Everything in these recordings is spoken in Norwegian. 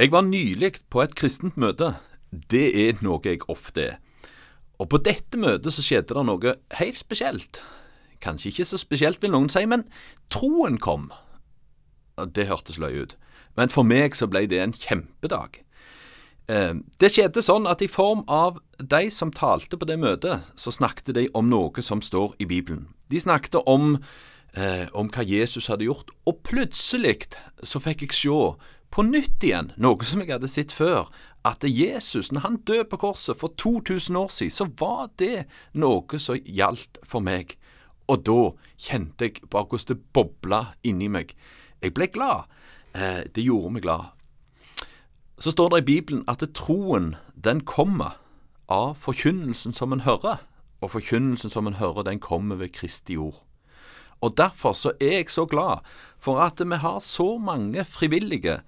Jeg var nylig på et kristent møte. Det er noe jeg ofte er. Og på dette møtet så skjedde det noe helt spesielt. Kanskje ikke så spesielt, vil noen si, men troen kom. Det hørtes løye ut, men for meg så ble det en kjempedag. Eh, det skjedde sånn at i form av de som talte på det møtet, så snakket de om noe som står i Bibelen. De snakket om, eh, om hva Jesus hadde gjort, og plutselig så fikk jeg se på nytt igjen noe som jeg hadde sett før, at Jesus, når han døde på korset for 2000 år siden, så var det noe som gjaldt for meg. Og da kjente jeg bare hvordan det bobla inni meg. Jeg ble glad. Eh, det gjorde meg glad. Så står det i Bibelen at troen, den kommer av forkynnelsen som en hører, og forkynnelsen som en hører, den kommer ved Kristi ord. Og Derfor så er jeg så glad for at vi har så mange frivillige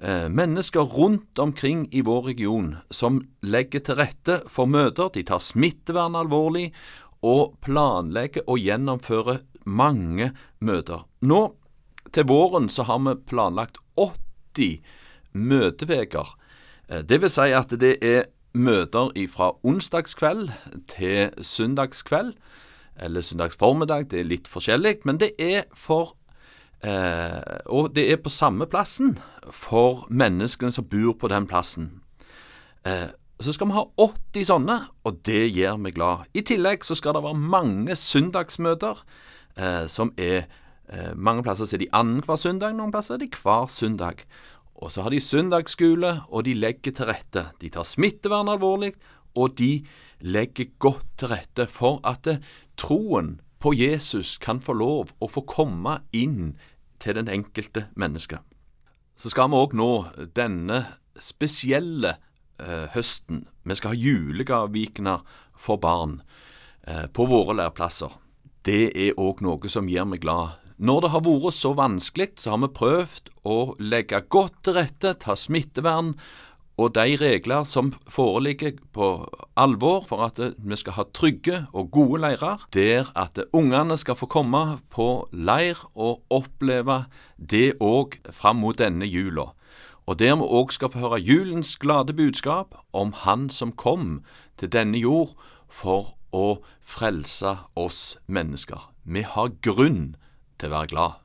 eh, mennesker rundt omkring i vår region som legger til rette for møter, de tar smittevern alvorlig og planlegger og gjennomfører mange møter. Nå til våren så har vi planlagt 80 møteveker. Eh, det vil si at det er møter fra onsdagskveld til søndagskveld, eller søndagsformiddag, det er litt forskjellig, men det er for eh, Og det er på samme plassen for menneskene som bor på den plassen. Eh, så skal vi ha 80 sånne, og det gjør meg glad. I tillegg så skal det være mange søndagsmøter, eh, som er eh, Mange plasser er de annenhver søndag, noen plasser er de hver søndag. Og så har de søndagsskole, og de legger til rette. De tar smittevern alvorlig, og de legger godt til rette for at troen på Jesus kan få lov å få komme inn til den enkelte menneske. Så skal vi òg nå denne spesielle eh, høsten. Vi skal ha julegavevikener for barn eh, på våre læreplasser. Det er òg noe som gjør meg glad når det har vært så vanskelig, så har vi prøvd å legge godt til rette, ta smittevern og de regler som foreligger på alvor for at vi skal ha trygge og gode leirer, der at ungene skal få komme på leir og oppleve det òg fram mot denne jula. Og der vi òg skal få høre julens glade budskap om Han som kom til denne jord for å frelse oss mennesker. Vi har grunn til å være glad.